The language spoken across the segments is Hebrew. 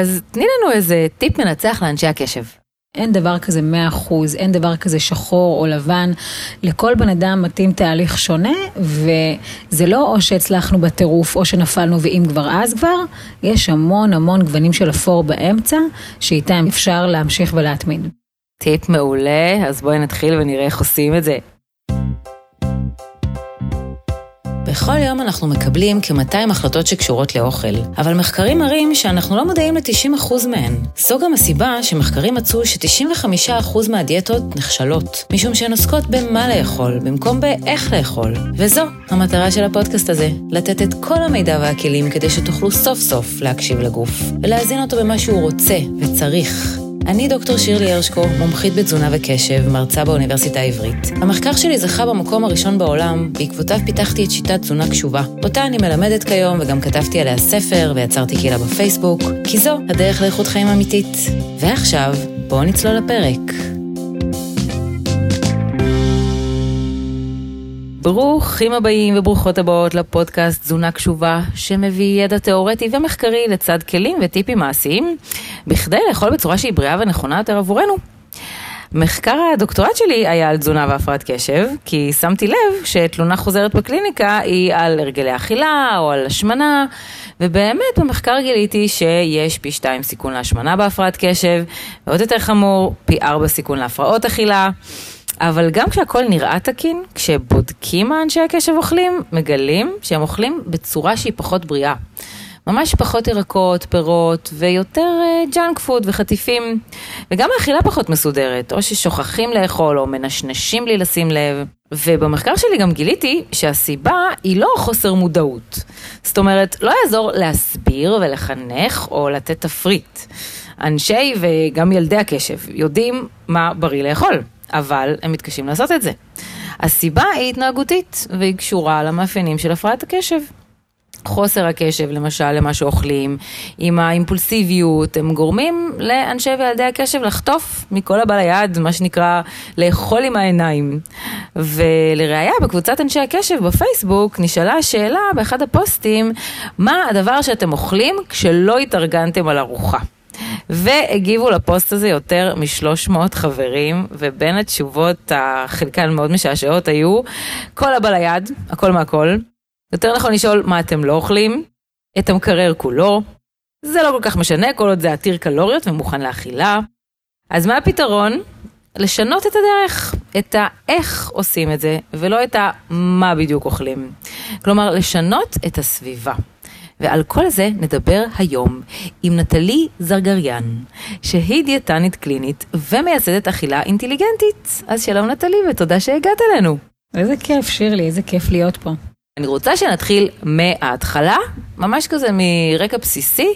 אז תני לנו איזה טיפ מנצח לאנשי הקשב. אין דבר כזה 100%, אין דבר כזה שחור או לבן. לכל בן אדם מתאים תהליך שונה, וזה לא או שהצלחנו בטירוף או שנפלנו ואם כבר אז כבר, יש המון המון גוונים של אפור באמצע, שאיתם אפשר להמשיך ולהתמיד. טיפ מעולה, אז בואי נתחיל ונראה איך עושים את זה. בכל יום אנחנו מקבלים כ-200 החלטות שקשורות לאוכל, אבל מחקרים מראים שאנחנו לא מודעים ל-90% מהן. זו גם הסיבה שמחקרים מצאו ש-95% מהדיאטות נכשלות, משום שהן עוסקות במה לאכול, במקום באיך לאכול. וזו המטרה של הפודקאסט הזה, לתת את כל המידע והכלים כדי שתוכלו סוף סוף להקשיב לגוף, ולהזין אותו במה שהוא רוצה וצריך. אני דוקטור שירלי הרשקו, מומחית בתזונה וקשב, מרצה באוניברסיטה העברית. המחקר שלי זכה במקום הראשון בעולם, בעקבותיו פיתחתי את שיטת תזונה קשובה. אותה אני מלמדת כיום וגם כתבתי עליה ספר ויצרתי קהילה בפייסבוק, כי זו הדרך לאיכות חיים אמיתית. ועכשיו, בואו נצלול לפרק. ברוכים הבאים וברוכות הבאות לפודקאסט תזונה קשובה, שמביא ידע תאורטי ומחקרי לצד כלים וטיפים מעשיים, בכדי לאכול בצורה שהיא בריאה ונכונה יותר עבורנו. מחקר הדוקטורט שלי היה על תזונה והפרעת קשב, כי שמתי לב שתלונה חוזרת בקליניקה היא על הרגלי אכילה או על השמנה, ובאמת במחקר גיליתי שיש פי שתיים סיכון להשמנה בהפרעת קשב, ועוד יותר חמור, פי ארבע סיכון להפרעות אכילה. אבל גם כשהכול נראה תקין, כשבודקים מה אנשי הקשב אוכלים, מגלים שהם אוכלים בצורה שהיא פחות בריאה. ממש פחות ירקות, פירות, ויותר junk uh, food וחטיפים. וגם האכילה פחות מסודרת, או ששוכחים לאכול, או מנשנשים בלי לשים לב. ובמחקר שלי גם גיליתי שהסיבה היא לא חוסר מודעות. זאת אומרת, לא יעזור להסביר ולחנך או לתת תפריט. אנשי וגם ילדי הקשב יודעים מה בריא לאכול. אבל הם מתקשים לעשות את זה. הסיבה היא התנהגותית, והיא קשורה למאפיינים של הפרעת הקשב. חוסר הקשב, למשל, למה שאוכלים, עם האימפולסיביות, הם גורמים לאנשי וילדי הקשב לחטוף מכל הבא ליד, מה שנקרא לאכול עם העיניים. ולראיה, בקבוצת אנשי הקשב בפייסבוק נשאלה השאלה באחד הפוסטים, מה הדבר שאתם אוכלים כשלא התארגנתם על ארוחה? והגיבו לפוסט הזה יותר מ-300 חברים, ובין התשובות, חלקן מאוד משעשעות, היו כל הבא ליד, הכל מהכל. יותר נכון לשאול מה אתם לא אוכלים, את המקרר כולו, זה לא כל כך משנה, כל עוד זה עתיר קלוריות ומוכן לאכילה. אז מה הפתרון? לשנות את הדרך, את האיך עושים את זה, ולא את המה בדיוק אוכלים. כלומר, לשנות את הסביבה. ועל כל זה נדבר היום עם נטלי זרגריאן, שהיא דיאטנית קלינית ומייסדת אכילה אינטליגנטית. אז שלום נטלי ותודה שהגעת אלינו. איזה כיף, שירלי, איזה כיף להיות פה. אני רוצה שנתחיל מההתחלה, ממש כזה מרקע בסיסי,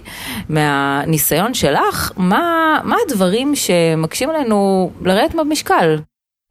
מהניסיון שלך, מה, מה הדברים שמקשים עלינו לרדת במשקל?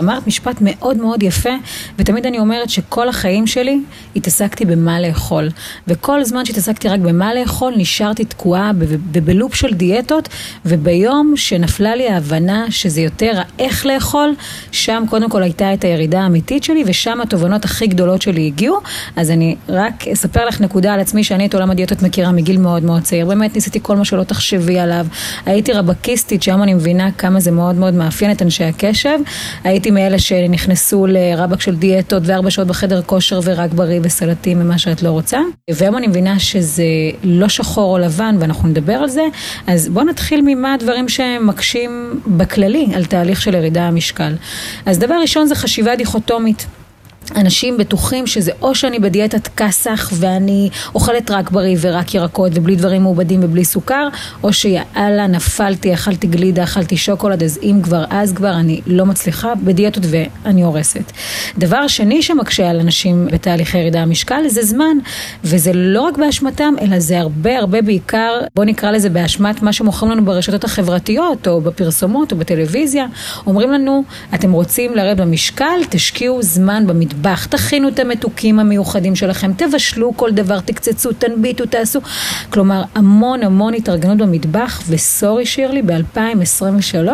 אמרת משפט מאוד מאוד יפה, ותמיד אני אומרת שכל החיים שלי התעסקתי במה לאכול. וכל זמן שהתעסקתי רק במה לאכול, נשארתי תקועה בלופ של דיאטות, וביום שנפלה לי ההבנה שזה יותר האיך לאכול, שם קודם כל הייתה את הירידה האמיתית שלי, ושם התובנות הכי גדולות שלי הגיעו. אז אני רק אספר לך נקודה על עצמי, שאני את עולם הדיאטות מכירה מגיל מאוד מאוד צעיר. באמת ניסיתי כל מה שלא תחשבי עליו. הייתי רבקיסטית, שם אני מבינה כמה זה מאוד מאוד מאפיין את אנשי הקשב. הייתי הייתי מאלה שנכנסו לרבק של דיאטות וארבע שעות בחדר כושר ורק בריא וסלטים ומה שאת לא רוצה. והיום אני מבינה שזה לא שחור או לבן ואנחנו נדבר על זה. אז בואו נתחיל ממה הדברים שמקשים בכללי על תהליך של ירידה המשקל. אז דבר ראשון זה חשיבה דיכוטומית. אנשים בטוחים שזה או שאני בדיאטת כסח ואני אוכלת רק בריא ורק ירקות ובלי דברים מעובדים ובלי סוכר, או שיאללה נפלתי, אכלתי גלידה, אכלתי שוקולד, אז אם כבר אז כבר אני לא מצליחה בדיאטות ואני הורסת. דבר שני שמקשה על אנשים בתהליכי ירידה המשקל זה זמן, וזה לא רק באשמתם, אלא זה הרבה הרבה בעיקר, בוא נקרא לזה באשמת מה שמוכרים לנו ברשתות החברתיות, או בפרסומות, או בטלוויזיה, אומרים לנו, אתם רוצים לרדת במשקל, תשקיעו זמן במטבח. במטבח, תכינו את המתוקים המיוחדים שלכם, תבשלו כל דבר, תקצצו, תנביטו, תעשו. כלומר, המון המון התארגנות במטבח, וסורי שירלי, ב-2023,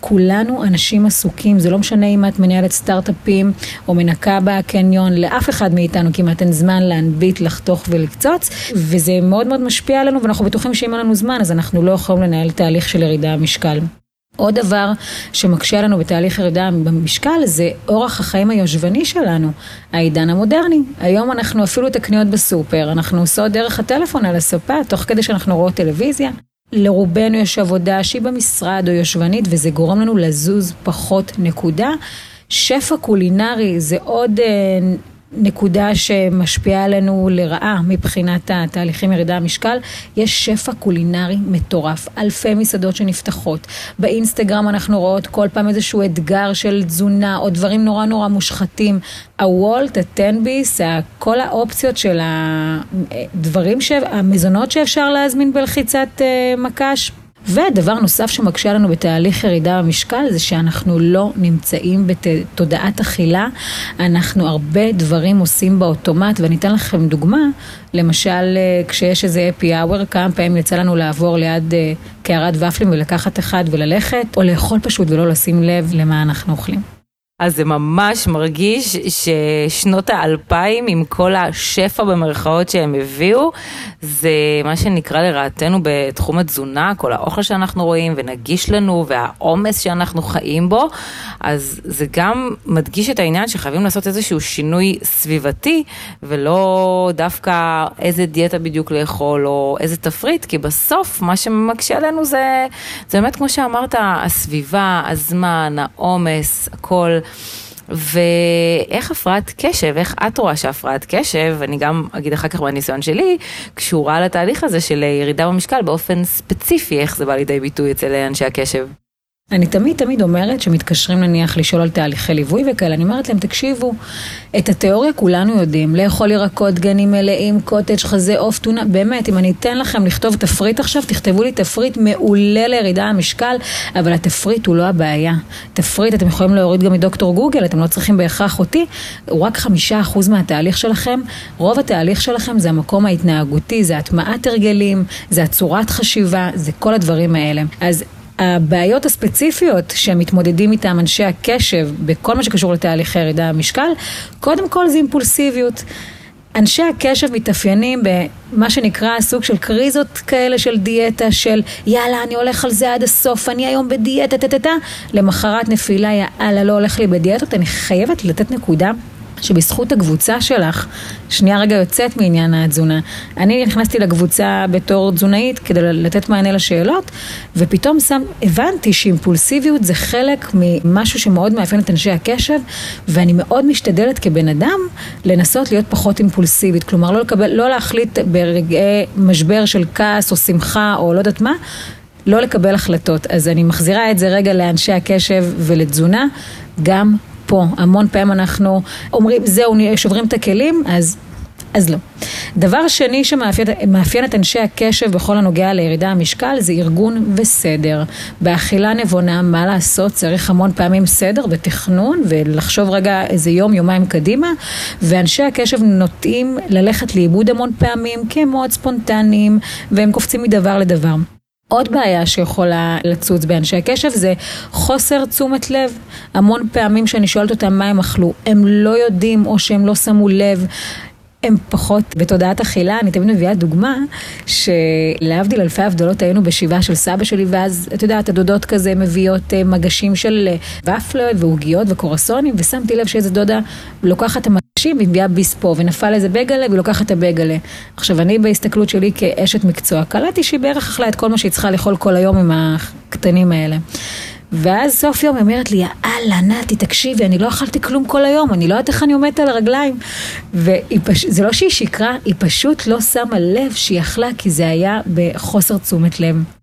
כולנו אנשים עסוקים, זה לא משנה אם את מנהלת סטארט-אפים או מנקה בקניון, לאף אחד מאיתנו כמעט אין זמן להנביט, לחתוך ולקצוץ, וזה מאוד מאוד משפיע עלינו, ואנחנו בטוחים שאם אין לנו זמן, אז אנחנו לא יכולים לנהל תהליך של ירידה במשקל. עוד דבר שמקשה לנו בתהליך ירידה במשקל זה אורח החיים היושבני שלנו, העידן המודרני. היום אנחנו אפילו את הקניות בסופר, אנחנו עושות דרך הטלפון על הספה, תוך כדי שאנחנו רואות טלוויזיה. לרובנו יש עבודה שהיא במשרד או יושבנית וזה גורם לנו לזוז פחות נקודה. שפע קולינרי זה עוד אה, נקודה שמשפיעה עלינו לרעה מבחינת התהליכים ירידה המשקל, יש שפע קולינרי מטורף, אלפי מסעדות שנפתחות. באינסטגרם אנחנו רואות כל פעם איזשהו אתגר של תזונה או דברים נורא נורא מושחתים. הוולט, הטנביס, כל האופציות של הדברים, המזונות שאפשר להזמין בלחיצת אה, מקש. ודבר נוסף שמקשה לנו בתהליך ירידה במשקל זה שאנחנו לא נמצאים בתודעת אכילה, אנחנו הרבה דברים עושים באוטומט ואני אתן לכם דוגמה, למשל אה, כשיש איזה אפי אאוור, כמה פעמים יצא לנו לעבור ליד אה, קערת ופלים ולקחת אחד וללכת, או לאכול פשוט ולא לשים לב למה אנחנו אוכלים. אז זה ממש מרגיש ששנות האלפיים, עם כל השפע במרכאות שהם הביאו, זה מה שנקרא לרעתנו בתחום התזונה, כל האוכל שאנחנו רואים ונגיש לנו, והעומס שאנחנו חיים בו, אז זה גם מדגיש את העניין שחייבים לעשות איזשהו שינוי סביבתי, ולא דווקא איזה דיאטה בדיוק לאכול, או איזה תפריט, כי בסוף מה שמקשה עלינו זה, זה באמת כמו שאמרת, הסביבה, הזמן, העומס, הכל. ואיך הפרעת קשב, איך את רואה שהפרעת קשב, אני גם אגיד אחר כך בניסיון שלי, קשורה לתהליך הזה של ירידה במשקל באופן ספציפי, איך זה בא לידי ביטוי אצל אנשי הקשב. אני תמיד תמיד אומרת שמתקשרים נניח לשאול על תהליכי ליווי וכאלה, אני אומרת להם, תקשיבו, את התיאוריה כולנו יודעים, לאכול ירקות, גנים מלאים, קוטג', חזה, עוף, טונה, באמת, אם אני אתן לכם לכתוב תפריט עכשיו, תכתבו לי תפריט מעולה לירידה במשקל, אבל התפריט הוא לא הבעיה. תפריט אתם יכולים להוריד גם מדוקטור גוגל, אתם לא צריכים בהכרח אותי, הוא רק חמישה אחוז מהתהליך שלכם, רוב התהליך שלכם זה המקום ההתנהגותי, זה הטמעת הרגלים, זה הצורת חשיבה, זה כל הדברים האלה. אז הבעיות הספציפיות שמתמודדים איתם אנשי הקשב בכל מה שקשור לתהליכי ירידה במשקל, קודם כל זה אימפולסיביות. אנשי הקשב מתאפיינים במה שנקרא סוג של קריזות כאלה של דיאטה, של יאללה, אני הולך על זה עד הסוף, אני היום בדיאטה, טה-טה-טה, למחרת נפילה, יאללה, לא הולך לי בדיאטות, אני חייבת לתת נקודה שבזכות הקבוצה שלך, שנייה רגע יוצאת מעניין התזונה, אני נכנסתי לקבוצה בתור תזונאית כדי לתת מענה לשאלות, ופתאום שם, הבנתי שאימפולסיביות זה חלק ממשהו שמאוד מאפיין את אנשי הקשב, ואני מאוד משתדלת כבן אדם לנסות להיות פחות אימפולסיבית, כלומר לא, לקבל, לא להחליט ברגעי משבר של כעס או שמחה או לא יודעת מה, לא לקבל החלטות. אז אני מחזירה את זה רגע לאנשי הקשב ולתזונה, גם פה. המון פעמים אנחנו אומרים, זהו, שוברים את הכלים, אז... אז לא. דבר שני שמאפיין את אנשי הקשב בכל הנוגע לירידה המשקל זה ארגון וסדר. באכילה נבונה, מה לעשות? צריך המון פעמים סדר ותכנון ולחשוב רגע איזה יום, יומיים קדימה ואנשי הקשב נוטים ללכת לאיבוד המון פעמים כי הם מאוד ספונטניים והם קופצים מדבר לדבר. עוד בעיה שיכולה לצוץ באנשי הקשב זה חוסר תשומת לב. המון פעמים שאני שואלת אותם מה הם אכלו, הם לא יודעים או שהם לא שמו לב. הם פחות בתודעת אכילה, אני תמיד מביאה דוגמה שלהבדיל אלפי הבדלות היינו בשבעה של סבא שלי ואז את יודעת הדודות כזה מביאות אה, מגשים של אה, ופלות ועוגיות וקורסונים ושמתי לב שאיזה דודה לוקחת את המגשים והיא מביאה ביספו ונפל איזה בגלה והיא לוקחת את הבגלה. עכשיו אני בהסתכלות שלי כאשת מקצוע קלטתי שהיא בערך אכלה את כל מה שהיא צריכה לאכול כל היום עם הקטנים האלה. ואז סוף יום היא אומרת לי, יאללה, נתי, תקשיבי, אני לא אכלתי כלום כל היום, אני לא יודעת איך אני עומדת על הרגליים. וזה לא שהיא שיקרה, היא פשוט לא שמה לב שהיא אכלה, כי זה היה בחוסר תשומת לב.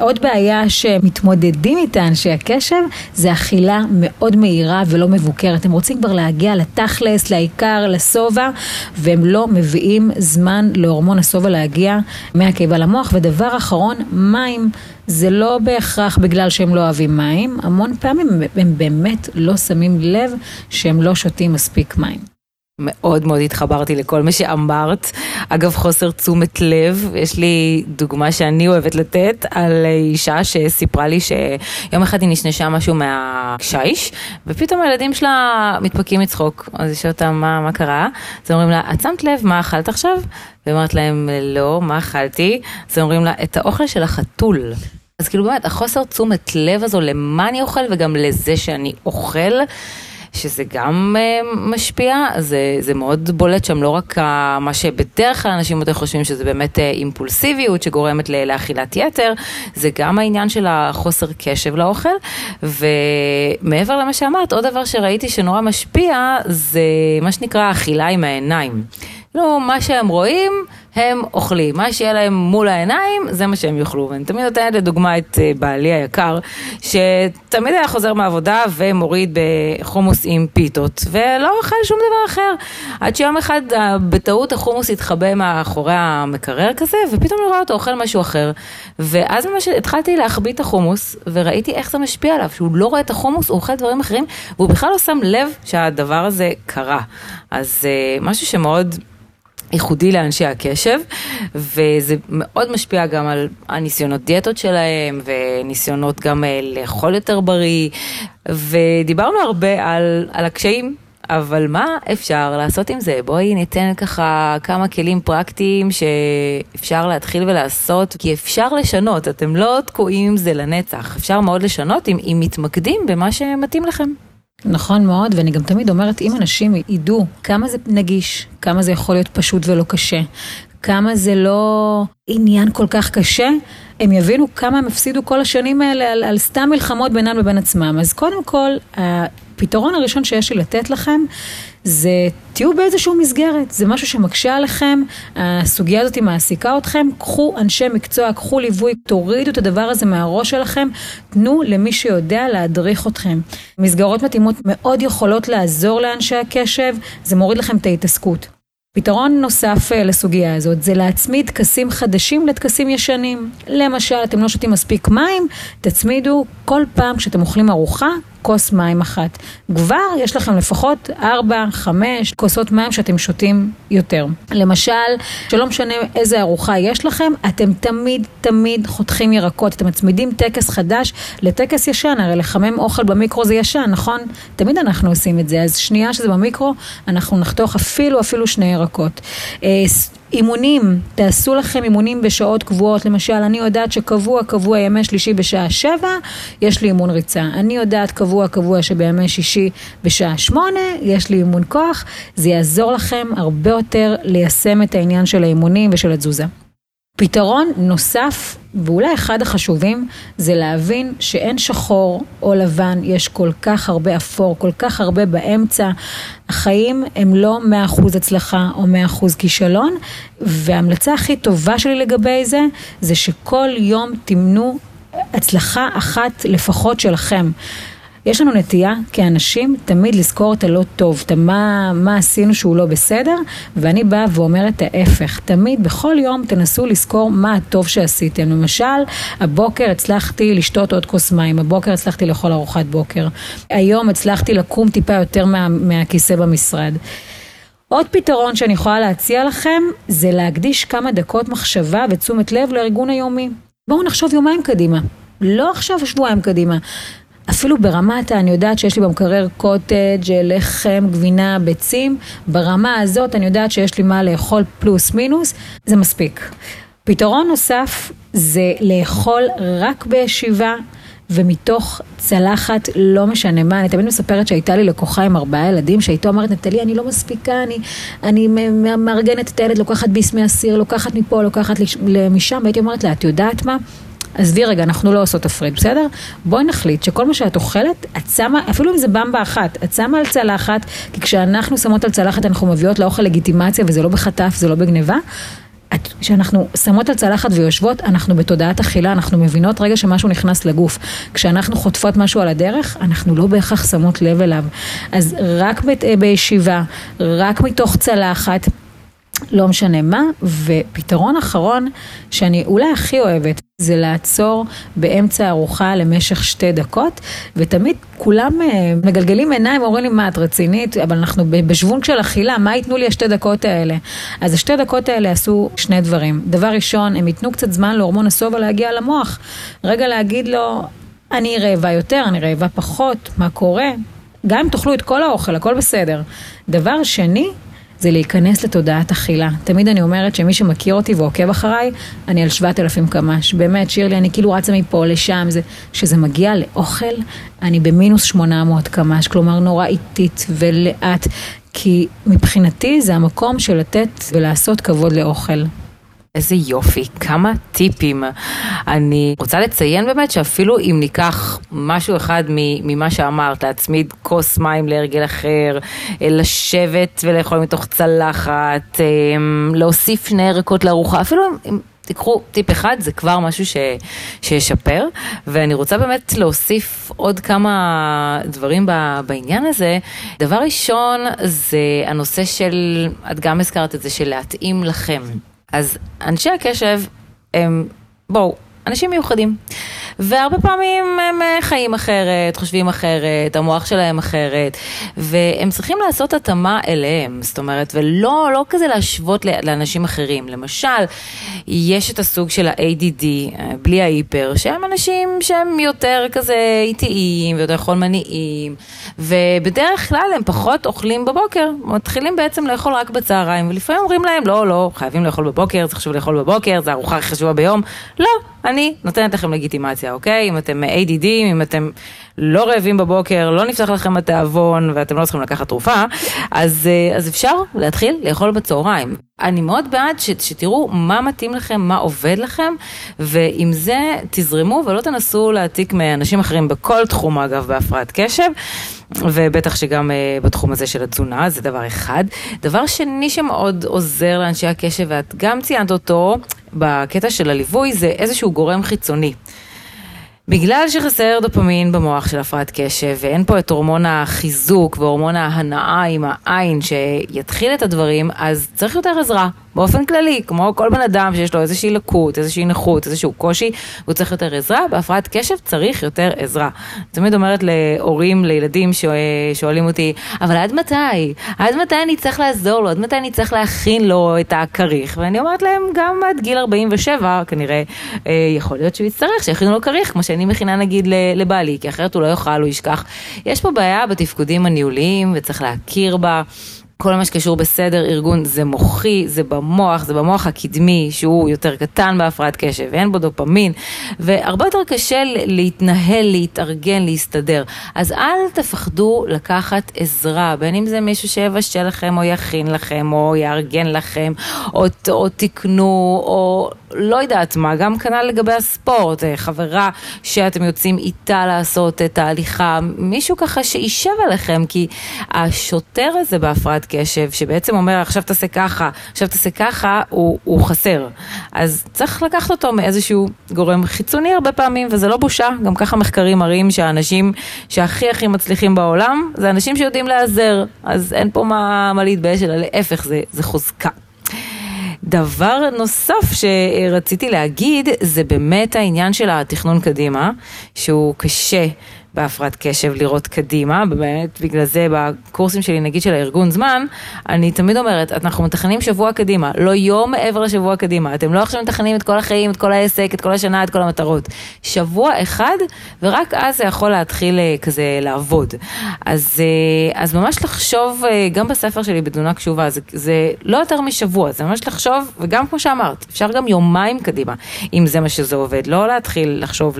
עוד בעיה שמתמודדים איתה אנשי הקשב זה אכילה מאוד מהירה ולא מבוקרת. הם רוצים כבר להגיע לתכלס, לעיקר, לשובע, והם לא מביאים זמן להורמון השובע להגיע מהקיבה למוח. ודבר אחרון, מים. זה לא בהכרח בגלל שהם לא אוהבים מים, המון פעמים הם באמת לא שמים לב שהם לא שותים מספיק מים. מאוד מאוד התחברתי לכל מה שאמרת. אגב, חוסר תשומת לב, יש לי דוגמה שאני אוהבת לתת על אישה שסיפרה לי שיום אחד היא נשנשה משהו מהשיש, ופתאום הילדים שלה מתפקים מצחוק. אז יש אותה, מה, מה קרה? אז אומרים לה, את שמת לב, מה אכלת עכשיו? והיא אומרת להם, לא, מה אכלתי? אז אומרים לה, את האוכל של החתול. אז כאילו באמת, החוסר תשומת לב הזו למה אני אוכל וגם לזה שאני אוכל. שזה גם uh, משפיע, זה, זה מאוד בולט שם, לא רק מה שבדרך כלל אנשים יותר חושבים שזה באמת uh, אימפולסיביות שגורמת לאכילת יתר, זה גם העניין של החוסר קשב לאוכל, ומעבר למה שאמרת, עוד דבר שראיתי שנורא משפיע, זה מה שנקרא אכילה עם העיניים. לא, מה שהם רואים, הם אוכלים. מה שיהיה להם מול העיניים, זה מה שהם יאכלו. ואני תמיד נותנת לדוגמה את אה, בעלי היקר, שתמיד היה חוזר מהעבודה ומוריד בחומוס עם פיתות, ולא אוכל שום דבר אחר. עד שיום אחד אה, בטעות החומוס התחבא מאחורי המקרר כזה, ופתאום אני רואה אותו אוכל משהו אחר. ואז ממש התחלתי להחביא את החומוס, וראיתי איך זה משפיע עליו, שהוא לא רואה את החומוס, הוא אוכל דברים אחרים, והוא בכלל לא שם לב שהדבר הזה קרה. אז uh, משהו שמאוד... ייחודי לאנשי הקשב, וזה מאוד משפיע גם על הניסיונות דיאטות שלהם, וניסיונות גם אה, לאכול יותר בריא, ודיברנו הרבה על, על הקשיים. אבל מה אפשר לעשות עם זה? בואי ניתן ככה כמה כלים פרקטיים שאפשר להתחיל ולעשות, כי אפשר לשנות, אתם לא תקועים עם זה לנצח. אפשר מאוד לשנות אם, אם מתמקדים במה שמתאים לכם. נכון מאוד, ואני גם תמיד אומרת, אם אנשים ידעו כמה זה נגיש, כמה זה יכול להיות פשוט ולא קשה, כמה זה לא עניין כל כך קשה, הם יבינו כמה הם הפסידו כל השנים האלה על, על סתם מלחמות בינם לבין עצמם. אז קודם כל, הפתרון הראשון שיש לי לתת לכם זה תהיו באיזושהי מסגרת, זה משהו שמקשה עליכם, הסוגיה הזאת מעסיקה אתכם, קחו אנשי מקצוע, קחו ליווי, תורידו את הדבר הזה מהראש שלכם, תנו למי שיודע להדריך אתכם. מסגרות מתאימות מאוד יכולות לעזור לאנשי הקשב, זה מוריד לכם את ההתעסקות. פתרון נוסף אה, לסוגיה הזאת זה להצמיד טקסים חדשים לטקסים ישנים. למשל, אתם לא שותים מספיק מים, תצמידו כל פעם כשאתם אוכלים ארוחה, כוס מים אחת. כבר יש לכם לפחות 4, 5 כוסות מים שאתם שותים יותר. למשל, שלא משנה איזה ארוחה יש לכם, אתם תמיד תמיד חותכים ירקות, אתם מצמידים טקס חדש לטקס ישן, הרי לחמם אוכל במיקרו זה ישן, נכון? תמיד אנחנו עושים את זה, אז שנייה שזה במיקרו, אנחנו נחתוך אפילו אפילו שני ירקות. אימונים, תעשו לכם אימונים בשעות קבועות, למשל אני יודעת שקבוע קבוע ימי שלישי בשעה שבע, יש לי אימון ריצה. אני יודעת קבוע קבוע שבימי שישי בשעה שמונה, יש לי אימון כוח, זה יעזור לכם הרבה יותר ליישם את העניין של האימונים ושל התזוזה. פתרון נוסף, ואולי אחד החשובים, זה להבין שאין שחור או לבן, יש כל כך הרבה אפור, כל כך הרבה באמצע. החיים הם לא 100% הצלחה או 100% כישלון, וההמלצה הכי טובה שלי לגבי זה, זה שכל יום תמנו הצלחה אחת לפחות שלכם. יש לנו נטייה כאנשים תמיד לזכור את הלא טוב, את מה, מה עשינו שהוא לא בסדר, ואני באה ואומרת ההפך, תמיד בכל יום תנסו לזכור מה הטוב שעשיתם. למשל, הבוקר הצלחתי לשתות עוד כוס מים, הבוקר הצלחתי לאכול ארוחת בוקר, היום הצלחתי לקום טיפה יותר מה, מהכיסא במשרד. עוד פתרון שאני יכולה להציע לכם זה להקדיש כמה דקות מחשבה ותשומת לב לארגון היומי. בואו נחשוב יומיים קדימה. לא עכשיו שבועיים קדימה. אפילו ברמת, אני יודעת שיש לי במקרר קוטג', לחם, גבינה, ביצים, ברמה הזאת אני יודעת שיש לי מה לאכול פלוס מינוס, זה מספיק. פתרון נוסף זה לאכול רק בישיבה. ומתוך צלחת, לא משנה מה, אני תמיד מספרת שהייתה לי לקוחה עם ארבעה ילדים, שהייתה אומרת, נטלי, אני לא מספיקה, אני, אני מארגנת את הילד, לוקחת ביס מהסיר, לוקחת מפה, לוקחת משם, והייתי אומרת לה, את יודעת מה? עזבי רגע, אנחנו לא עושות תפריט, בסדר? בואי נחליט שכל מה שאת אוכלת, את שמה, אפילו אם זה במבה אחת, את שמה על צלחת, כי כשאנחנו שמות על צלחת אנחנו מביאות לאוכל לגיטימציה, וזה לא בחטף, זה לא בגניבה. כשאנחנו שמות על צלחת ויושבות, אנחנו בתודעת אכילה, אנחנו מבינות רגע שמשהו נכנס לגוף. כשאנחנו חוטפות משהו על הדרך, אנחנו לא בהכרח שמות לב אליו. אז רק בישיבה, רק מתוך צלחת, לא משנה מה, ופתרון אחרון שאני אולי הכי אוהבת, זה לעצור באמצע ארוחה למשך שתי דקות, ותמיד כולם אה, מגלגלים עיניים ואומרים לי, מה, את רצינית? אבל אנחנו בשוונג של אכילה, מה ייתנו לי השתי דקות האלה? אז השתי דקות האלה עשו שני דברים. דבר ראשון, הם ייתנו קצת זמן להורמון השובע להגיע למוח. רגע להגיד לו, אני רעבה יותר, אני רעבה פחות, מה קורה? גם אם תאכלו את כל האוכל, הכל בסדר. דבר שני, זה להיכנס לתודעת אכילה. תמיד אני אומרת שמי שמכיר אותי ועוקב אחריי, אני על 7,000 קמ"ש. באמת, שירלי, אני כאילו רצה מפה לשם, זה, שזה מגיע לאוכל, אני במינוס 800 קמ"ש, כלומר נורא איטית ולאט, כי מבחינתי זה המקום של לתת ולעשות כבוד לאוכל. איזה יופי, כמה טיפים. אני רוצה לציין באמת שאפילו אם ניקח משהו אחד ממה שאמרת, להצמיד כוס מים להרגל אחר, לשבת ולאכול מתוך צלחת, אמ, להוסיף שני ירקות לארוחה, אפילו אם... תיקחו טיפ אחד, זה כבר משהו ש, שישפר, ואני רוצה באמת להוסיף עוד כמה דברים בעניין הזה. דבר ראשון זה הנושא של, את גם הזכרת את זה, של להתאים לכם. אז אנשי הקשב הם, בואו, אנשים מיוחדים. והרבה פעמים הם אה, חיים אחרת, חושבים אחרת, המוח שלהם אחרת, והם צריכים לעשות התאמה אליהם, זאת אומרת, ולא לא כזה להשוות לאנשים אחרים. למשל, יש את הסוג של ה-ADD, אה, בלי ההיפר, שהם אנשים שהם יותר כזה איטיים ויותר חולמניים, ובדרך כלל הם פחות אוכלים בבוקר, מתחילים בעצם לאכול רק בצהריים, ולפעמים אומרים להם, לא, לא, חייבים לאכול בבוקר, זה חשוב לאכול בבוקר, זה הארוחה הכי חשובה ביום. לא, אני נותנת לכם לגיטימציה, אוקיי? אם אתם ADD, אם אתם לא רעבים בבוקר, לא נפתח לכם התיאבון ואתם לא צריכים לקחת תרופה, אז, אה, אז אפשר להתחיל לאכול בצהריים. אני מאוד בעד ש, שתראו מה מתאים לכם, מה עובד לכם, ועם זה תזרמו ולא תנסו להעתיק מאנשים אחרים בכל תחום, אגב, בהפרעת קשב. ובטח שגם uh, בתחום הזה של התזונה, זה דבר אחד. דבר שני שמאוד עוזר לאנשי הקשב, ואת גם ציינת אותו בקטע של הליווי, זה איזשהו גורם חיצוני. בגלל שחסר דופמין במוח של הפרעת קשב ואין פה את הורמון החיזוק והורמון ההנאה עם העין שיתחיל את הדברים, אז צריך יותר עזרה. באופן כללי, כמו כל בן אדם שיש לו איזושהי לקות, איזושהי נכות, איזשהו קושי, הוא צריך יותר עזרה, בהפרעת קשב צריך יותר עזרה. תמיד אומרת להורים, לילדים שואלים אותי, אבל עד מתי? עד מתי אני צריך לעזור לו? עד מתי אני צריך להכין לו את הכריך? ואני אומרת להם, גם עד גיל 47, כנראה, אה, יכול להיות שהוא יצטרך שיכינו לו כריך, כמו שאני מכינה נגיד לבעלי, כי אחרת הוא לא יאכל, הוא ישכח. יש פה בעיה בתפקודים הניהוליים, וצריך להכיר בה. כל מה שקשור בסדר ארגון זה מוחי, זה במוח, זה במוח הקדמי שהוא יותר קטן בהפרעת קשב, אין בו דופמין, והרבה יותר קשה להתנהל, להתארגן, להסתדר. אז אל תפחדו לקחת עזרה, בין אם זה מישהו שיבשל לכם או יכין לכם או יארגן לכם, או, או תקנו, או לא יודעת מה, גם כנ"ל לגבי הספורט, אה, חברה שאתם יוצאים איתה לעשות את ההליכה, מישהו ככה שישב עליכם, כי השוטר הזה בהפרעת קשב, שבעצם אומר עכשיו תעשה ככה, עכשיו תעשה ככה, הוא, הוא חסר. אז צריך לקחת אותו מאיזשהו גורם חיצוני הרבה פעמים, וזה לא בושה, גם ככה מחקרים מראים שהאנשים שהכי הכי מצליחים בעולם, זה אנשים שיודעים להיעזר, אז אין פה מה, מה להתבייש, אלא להפך, זה, זה חוזקה. דבר נוסף שרציתי להגיד, זה באמת העניין של התכנון קדימה, שהוא קשה. בהפרעת קשב לראות קדימה, באמת בגלל זה בקורסים שלי נגיד של הארגון זמן, אני תמיד אומרת, אנחנו מתכננים שבוע קדימה, לא יום מעבר לשבוע קדימה, אתם לא עכשיו מתכננים את כל החיים, את כל העסק, את כל השנה, את כל המטרות, שבוע אחד ורק אז זה יכול להתחיל אה, כזה לעבוד. אז, אה, אז ממש לחשוב, אה, גם בספר שלי בתלונה קשובה, זה, זה לא יותר משבוע, זה ממש לחשוב, וגם כמו שאמרת, אפשר גם יומיים קדימה, אם זה מה שזה עובד, לא להתחיל לחשוב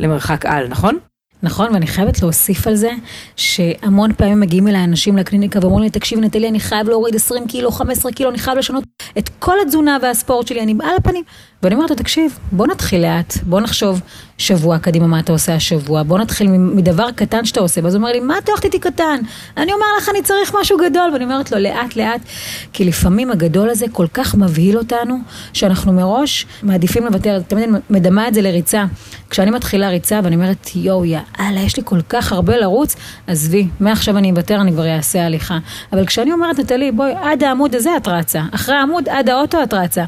למרחק על, נכון? נכון, ואני חייבת להוסיף על זה, שהמון פעמים מגיעים אליי אנשים לקליניקה ואומרים לי, תקשיבי נטלי, אני חייב להוריד 20 קילו, 15 קילו, אני חייב לשנות את כל התזונה והספורט שלי, אני על הפנים. ואני אומרת לו, תקשיב, בוא נתחיל לאט, בוא נחשוב שבוע קדימה מה אתה עושה השבוע, בוא נתחיל מדבר קטן שאתה עושה, ואז הוא אומר לי, מה אתה הולכת איתי קטן? אני אומר לך, אני צריך משהו גדול, ואני אומרת לו, לאט לאט, כי לפעמים הגדול הזה כל כך מבהיל אותנו, שאנחנו מראש מעדיפים לוותר, תמיד אני מדמה את זה לריצה. כשאני מתחילה ריצה ואני אומרת, יואו, יאללה, יש לי כל כך הרבה לרוץ, עזבי, מעכשיו אני אוותר, אני כבר אעשה הליכה. אבל כשאני אומרת, נטלי, בואי, עד העמוד הזה את רצה, אחרי העמוד, עד האוטו את רצה.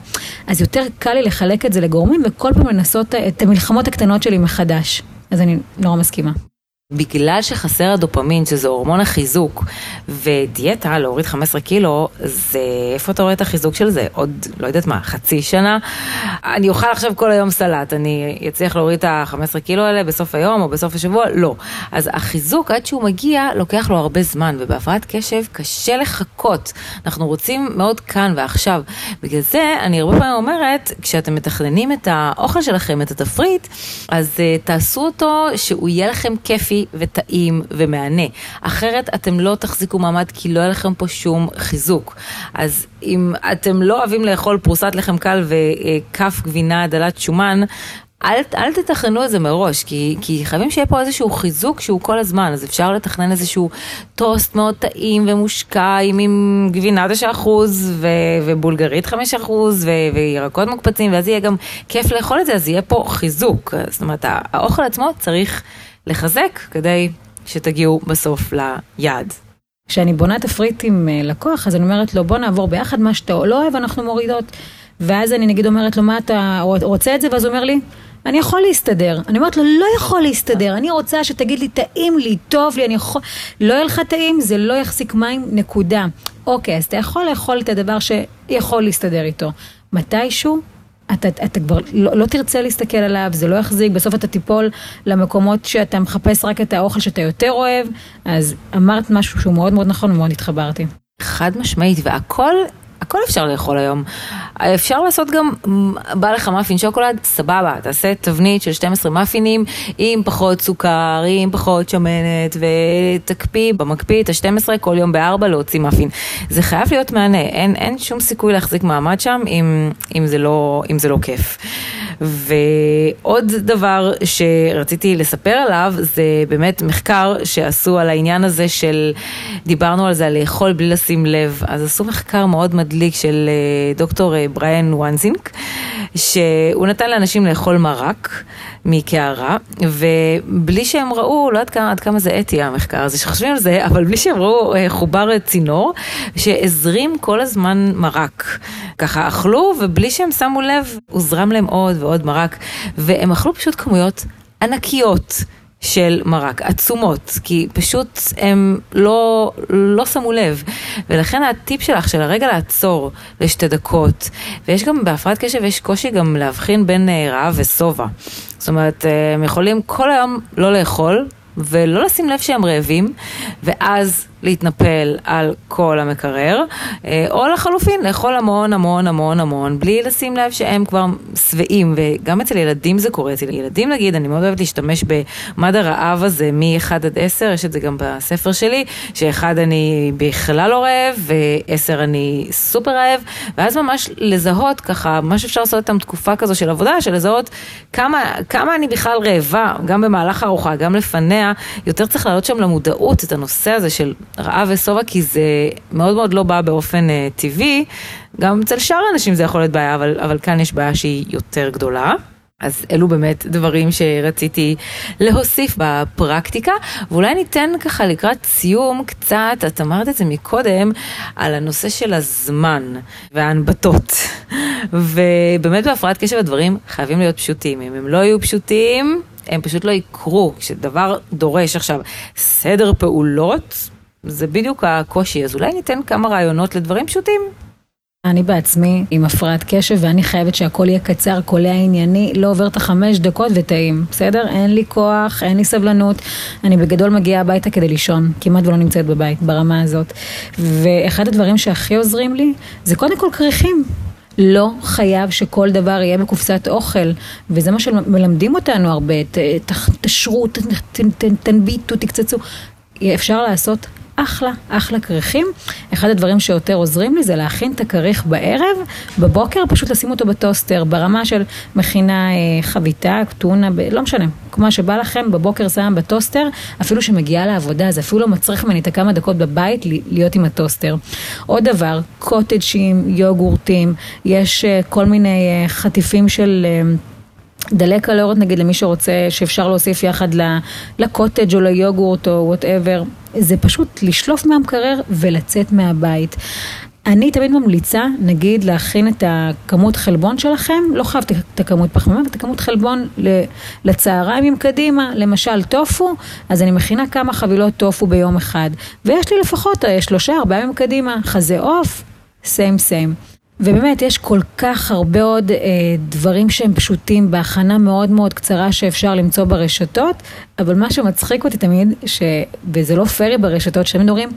אז יותר קל לי לך לחלק את זה לגורמים וכל פעם לנסות את המלחמות הקטנות שלי מחדש. אז אני נורא מסכימה. בגלל שחסר הדופמין, שזה הורמון החיזוק, ודיאטה, להוריד 15 קילו, זה, איפה אתה רואה את החיזוק של זה? עוד, לא יודעת מה, חצי שנה? אני אוכל עכשיו כל היום סלט, אני אצליח להוריד את ה-15 קילו האלה בסוף היום או בסוף השבוע? לא. אז החיזוק, עד שהוא מגיע, לוקח לו הרבה זמן, ובהפרעת קשב קשה לחכות. אנחנו רוצים מאוד כאן ועכשיו. בגלל זה, אני הרבה פעמים אומרת, כשאתם מתכננים את האוכל שלכם, את התפריט, אז uh, תעשו אותו שהוא יהיה לכם כיפי. וטעים ומהנה. אחרת אתם לא תחזיקו מעמד כי לא יהיה לכם פה שום חיזוק. אז אם אתם לא אוהבים לאכול פרוסת לחם קל וכף גבינה דלת שומן, אל, אל תתכננו את זה מראש, כי, כי חייבים שיהיה פה איזשהו חיזוק שהוא כל הזמן, אז אפשר לתכנן איזשהו טוסט מאוד טעים ומושקע עם, עם גבינה 9% ו, ובולגרית 5% ו, וירקות מוקפצים, ואז יהיה גם כיף לאכול את זה, אז יהיה פה חיזוק. זאת אומרת, האוכל עצמו צריך לחזק כדי שתגיעו בסוף ליעד. כשאני בונה תפריט עם אה, לקוח, אז אני אומרת לו, בוא נעבור ביחד, מה שאתה לא אוהב, אנחנו מורידות. ואז אני נגיד אומרת לו, מה אתה רוצה את זה? ואז הוא אומר לי, אני יכול להסתדר. אני אומרת לו, לא יכול להסתדר, אני רוצה שתגיד לי, טעים לי, טוב לי, אני יכול... לא יהיה לך טעים, זה לא יחזיק מים, נקודה. אוקיי, אז אתה יכול לאכול את הדבר שיכול להסתדר איתו. מתישהו אתה, אתה כבר לא, לא תרצה להסתכל עליו, זה לא יחזיק, בסוף אתה תיפול למקומות שאתה מחפש רק את האוכל שאתה יותר אוהב, אז אמרת משהו שהוא מאוד מאוד נכון ומאוד התחברתי. חד משמעית, והכל הכל אפשר לאכול היום. אפשר לעשות גם, בא לך מאפין שוקולד, סבבה, תעשה תבנית של 12 מאפינים עם פחות סוכר, עם פחות שמנת, ותקפיא במקפיא את ה-12 כל יום בארבע להוציא מאפין. זה חייב להיות מהנה, אין, אין שום סיכוי להחזיק מעמד שם אם, אם, זה לא, אם זה לא כיף. ועוד דבר שרציתי לספר עליו, זה באמת מחקר שעשו על העניין הזה של, דיברנו על זה, על לאכול בלי לשים לב. אז עשו מחקר מאוד מדליק של אה, דוקטור אה, בריאן וואנזינק, שהוא נתן לאנשים לאכול מרק מקערה, ובלי שהם ראו, לא יודעת כמה, עד כמה זה אתי המחקר הזה שחושבים על זה, אבל בלי שהם ראו, אה, חובר צינור שהזרים כל הזמן מרק. ככה אכלו, ובלי שהם שמו לב, הוזרם להם עוד ועוד מרק, והם אכלו פשוט כמויות ענקיות. של מרק, עצומות, כי פשוט הם לא, לא שמו לב. ולכן הטיפ שלך של הרגע לעצור לשתי דקות, ויש גם בהפרעת קשב, יש קושי גם להבחין בין אה, רעב ושובע. זאת אומרת, אה, הם יכולים כל היום לא לאכול, ולא לשים לב שהם רעבים, ואז להתנפל על כל המקרר, אה, או לחלופין, לאכול המון המון המון המון, בלי לשים לב שהם כבר שבעים, וגם אצל ילדים זה קורה, אצל ילדים נגיד, אני מאוד אוהבת להשתמש במד הרעב הזה מ-1 עד 10, יש את זה גם בספר שלי, ש-1 אני בכלל לא רעב, ו-10 אני סופר רעב, ואז ממש לזהות ככה, מה שאפשר לעשות איתם תקופה כזו של עבודה, של לזהות כמה, כמה אני בכלל רעבה, גם במהלך הארוחה, גם לפניה, יותר צריך להעלות שם למודעות את הנושא הזה של רעב ושובע, כי זה מאוד מאוד לא בא באופן uh, טבעי. גם אצל שאר האנשים זה יכול להיות בעיה, אבל, אבל כאן יש בעיה שהיא יותר גדולה. אז אלו באמת דברים שרציתי להוסיף בפרקטיקה, ואולי ניתן ככה לקראת סיום קצת, את אמרת את זה מקודם, על הנושא של הזמן וההנבטות. ובאמת בהפרעת קשב הדברים חייבים להיות פשוטים. אם הם לא יהיו פשוטים, הם פשוט לא יקרו. כשדבר דורש עכשיו סדר פעולות, זה בדיוק הקושי, אז אולי ניתן כמה רעיונות לדברים פשוטים. אני בעצמי עם הפרעת קשב ואני חייבת שהכל יהיה קצר, קולע ענייני, לא עובר את החמש דקות וטעים, בסדר? אין לי כוח, אין לי סבלנות, אני בגדול מגיעה הביתה כדי לישון, כמעט ולא נמצאת בבית ברמה הזאת. ואחד הדברים שהכי עוזרים לי זה קודם כל כריכים. לא חייב שכל דבר יהיה בקופסת אוכל, וזה מה שמלמדים אותנו הרבה, תשרו, תנביטו, תקצצו. אפשר לעשות אחלה, אחלה כריכים. אחד הדברים שיותר עוזרים לי זה להכין את הכריך בערב, בבוקר פשוט לשים אותו בטוסטר, ברמה של מכינה אה, חביתה, טונה, ב... לא משנה, כמו שבא לכם, בבוקר שם בטוסטר, אפילו שמגיעה לעבודה, זה אפילו לא מצריך ממני את הכמה דקות בבית להיות עם הטוסטר. עוד דבר, קוטג'ים, יוגורטים, יש אה, כל מיני אה, חטיפים של... אה, דלי קלוריות נגיד למי שרוצה, שאפשר להוסיף יחד לקוטג' או ליוגורט או whatever, זה פשוט לשלוף מהמקרר ולצאת מהבית. אני תמיד ממליצה, נגיד, להכין את הכמות חלבון שלכם, לא חייב את הכמות פחמימה, את הכמות חלבון לצהריים עם קדימה, למשל טופו, אז אני מכינה כמה חבילות טופו ביום אחד, ויש לי לפחות אה, שלושה, ארבעה ימים קדימה, חזה עוף, סיים סיים. ובאמת, יש כל כך הרבה עוד אה, דברים שהם פשוטים בהכנה מאוד מאוד קצרה שאפשר למצוא ברשתות, אבל מה שמצחיק אותי תמיד, ש... וזה לא פרי ברשתות, שתמיד אומרים,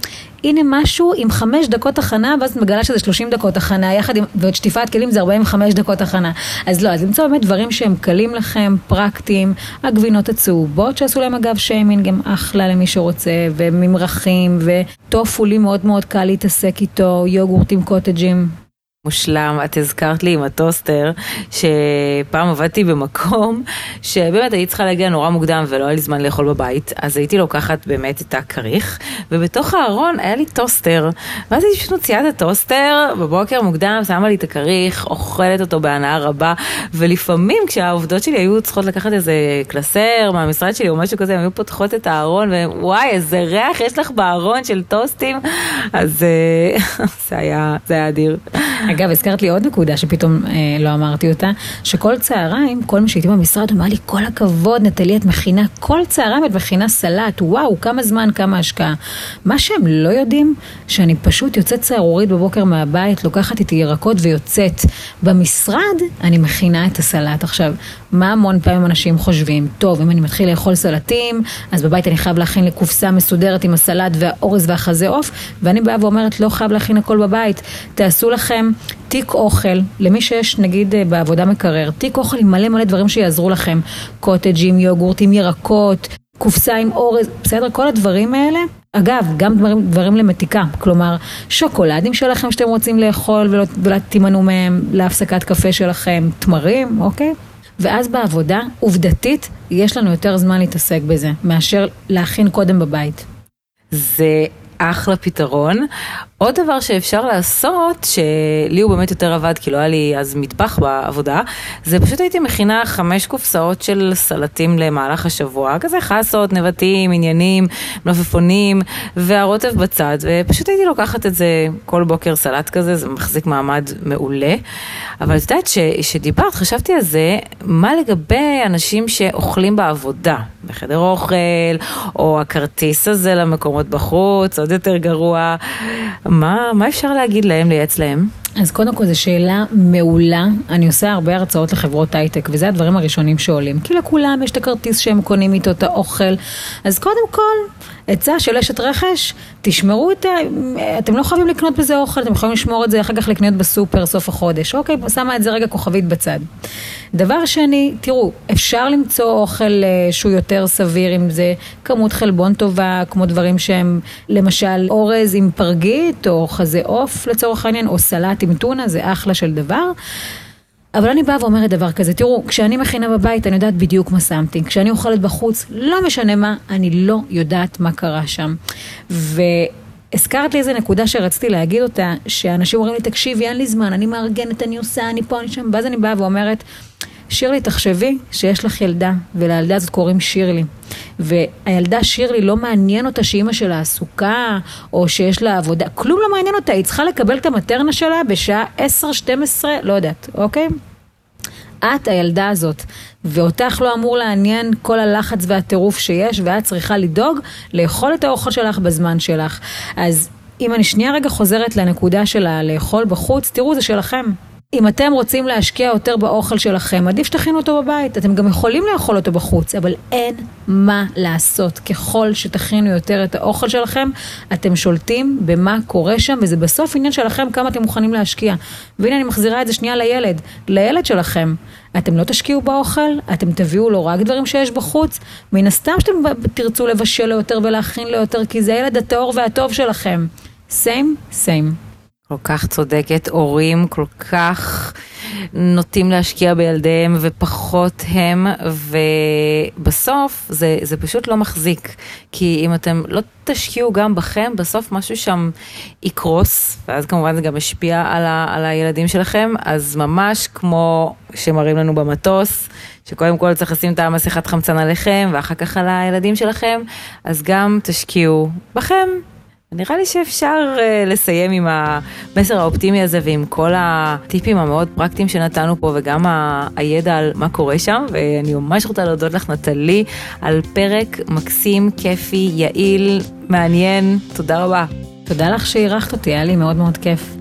הנה משהו עם חמש דקות הכנה, ואז את מגלה שזה שלושים דקות הכנה, יחד עם, ועוד שטיפת כלים זה ארבעים וחמש דקות הכנה. אז לא, אז למצוא באמת דברים שהם קלים לכם, פרקטיים, הגבינות הצהובות שעשו להם אגב שיימינג, הם אחלה למי שרוצה, וממרחים, וטופו לי מאוד מאוד קל להתעסק איתו, יוגורטים קוטג'ים. מושלם, את הזכרת לי עם הטוסטר, שפעם עבדתי במקום שבאמת הייתי צריכה להגיע נורא מוקדם ולא היה לי זמן לאכול בבית, אז הייתי לוקחת באמת את הכריך, ובתוך הארון היה לי טוסטר, ואז הייתי פשוט מוציאה את הטוסטר בבוקר מוקדם, שמה לי את הכריך, אוכלת אותו בהנאה רבה, ולפעמים כשהעובדות שלי היו צריכות לקחת איזה קלסר מהמשרד שלי או משהו כזה, הן היו פותחות את הארון, ווואי, איזה ריח יש לך בארון של טוסטים, אז אה, זה היה, זה היה אדיר. אגב, הזכרת לי עוד נקודה שפתאום אה, לא אמרתי אותה, שכל צהריים, כל מי שהייתי במשרד אמר לי, כל הכבוד, נטלי, את מכינה, כל צהריים את מכינה סלט, וואו, כמה זמן, כמה השקעה. מה שהם לא יודעים, שאני פשוט יוצאת צהרורית בבוקר מהבית, לוקחת איתי ירקות ויוצאת. במשרד אני מכינה את הסלט. עכשיו, מה המון פעמים אנשים חושבים? טוב, אם אני מתחיל לאכול סלטים, אז בבית אני חייב להכין לי קופסה מסודרת עם הסלט והאורז והחזה עוף, ואני באה ואומרת, לא חייב להכין הכל בבית. תעשו לכם תיק אוכל, למי שיש נגיד אה, בעבודה מקרר, תיק אוכל עם מלא מלא דברים שיעזרו לכם, קוטג'ים, יוגורטים, ירקות, קופסה עם אורז, בסדר? כל הדברים האלה. אגב, גם דברים, דברים למתיקה, כלומר, שוקולדים שלכם שאתם רוצים לאכול ולא, תימנעו מהם להפסקת קפה שלכם, תמרים, אוקיי? ואז בעבודה, עובדתית, יש לנו יותר זמן להתעסק בזה, מאשר להכין קודם בבית. זה אחלה פתרון. עוד דבר שאפשר לעשות, שלי הוא באמת יותר עבד כי לא היה לי אז מטבח בעבודה, זה פשוט הייתי מכינה חמש קופסאות של סלטים למהלך השבוע, כזה חסות, נבטים, עניינים, מלפפונים והרוטב בצד, ופשוט הייתי לוקחת את זה כל בוקר סלט כזה, זה מחזיק מעמד מעולה. אבל את יודעת שדיברת, חשבתי על זה, מה לגבי אנשים שאוכלים בעבודה, בחדר אוכל, או הכרטיס הזה למקומות בחוץ, עוד יותר גרוע. מה, מה אפשר להגיד להם, לייעץ להם? אז קודם כל זו שאלה מעולה, אני עושה הרבה הרצאות לחברות הייטק וזה הדברים הראשונים שעולים, כי לכולם יש את הכרטיס שהם קונים איתו את האוכל, אז קודם כל, עצה של אשת רכש, תשמרו את ה... אתם לא חייבים לקנות בזה אוכל, אתם יכולים לשמור את זה אחר כך לקנות בסופר סוף החודש, אוקיי? שמה את זה רגע כוכבית בצד. דבר שני, תראו, אפשר למצוא אוכל אה, שהוא יותר סביר, אם זה כמות חלבון טובה, כמו דברים שהם למשל אורז עם פרגית, או חזה עוף לצורך העניין, או סלט עם טונה, זה אחלה של דבר. אבל אני באה ואומרת דבר כזה, תראו, כשאני מכינה בבית אני יודעת בדיוק מה שמתי, כשאני אוכלת בחוץ, לא משנה מה, אני לא יודעת מה קרה שם. והזכרת לי איזה נקודה שרציתי להגיד אותה, שאנשים אומרים לי, תקשיבי, אין לי זמן, אני מארגנת, אני עושה, אני פה, אני שם, ואז אני באה ואומרת, שירלי, תחשבי שיש לך ילדה, ולילדה הזאת קוראים שירלי. והילדה שירלי לא מעניין אותה שאימא שלה עסוקה, או שיש לה עבודה, כלום לא מעניין אותה, היא צריכה לקבל את המטרנה שלה בשעה 10-12, לא יודעת, אוקיי? את הילדה הזאת, ואותך לא אמור לעניין כל הלחץ והטירוף שיש, ואת צריכה לדאוג לאכול את האוכל שלך בזמן שלך. אז אם אני שנייה רגע חוזרת לנקודה של הלאכול בחוץ, תראו, זה שלכם. אם אתם רוצים להשקיע יותר באוכל שלכם, עדיף שתכינו אותו בבית. אתם גם יכולים לאכול אותו בחוץ, אבל אין מה לעשות. ככל שתכינו יותר את האוכל שלכם, אתם שולטים במה קורה שם, וזה בסוף עניין שלכם כמה אתם מוכנים להשקיע. והנה אני מחזירה את זה שנייה לילד, לילד שלכם. אתם לא תשקיעו באוכל, אתם תביאו לו רק דברים שיש בחוץ, מן הסתם שאתם תרצו לבשל לו יותר ולהכין לו יותר, כי זה הילד הטהור והטוב שלכם. סיים, סיים. כל כך צודקת, הורים כל כך נוטים להשקיע בילדיהם ופחות הם, ובסוף זה, זה פשוט לא מחזיק. כי אם אתם לא תשקיעו גם בכם, בסוף משהו שם יקרוס, ואז כמובן זה גם ישפיע על, ה, על הילדים שלכם, אז ממש כמו שמראים לנו במטוס, שקודם כל צריך לשים את המסכת חמצן עליכם, ואחר כך על הילדים שלכם, אז גם תשקיעו בכם. נראה לי שאפשר uh, לסיים עם המסר האופטימי הזה ועם כל הטיפים המאוד פרקטיים שנתנו פה וגם ה- הידע על מה קורה שם ואני ממש רוצה להודות לך נטלי על פרק מקסים, כיפי, יעיל, מעניין, תודה רבה. תודה לך שאירחת אותי, היה לי מאוד מאוד כיף.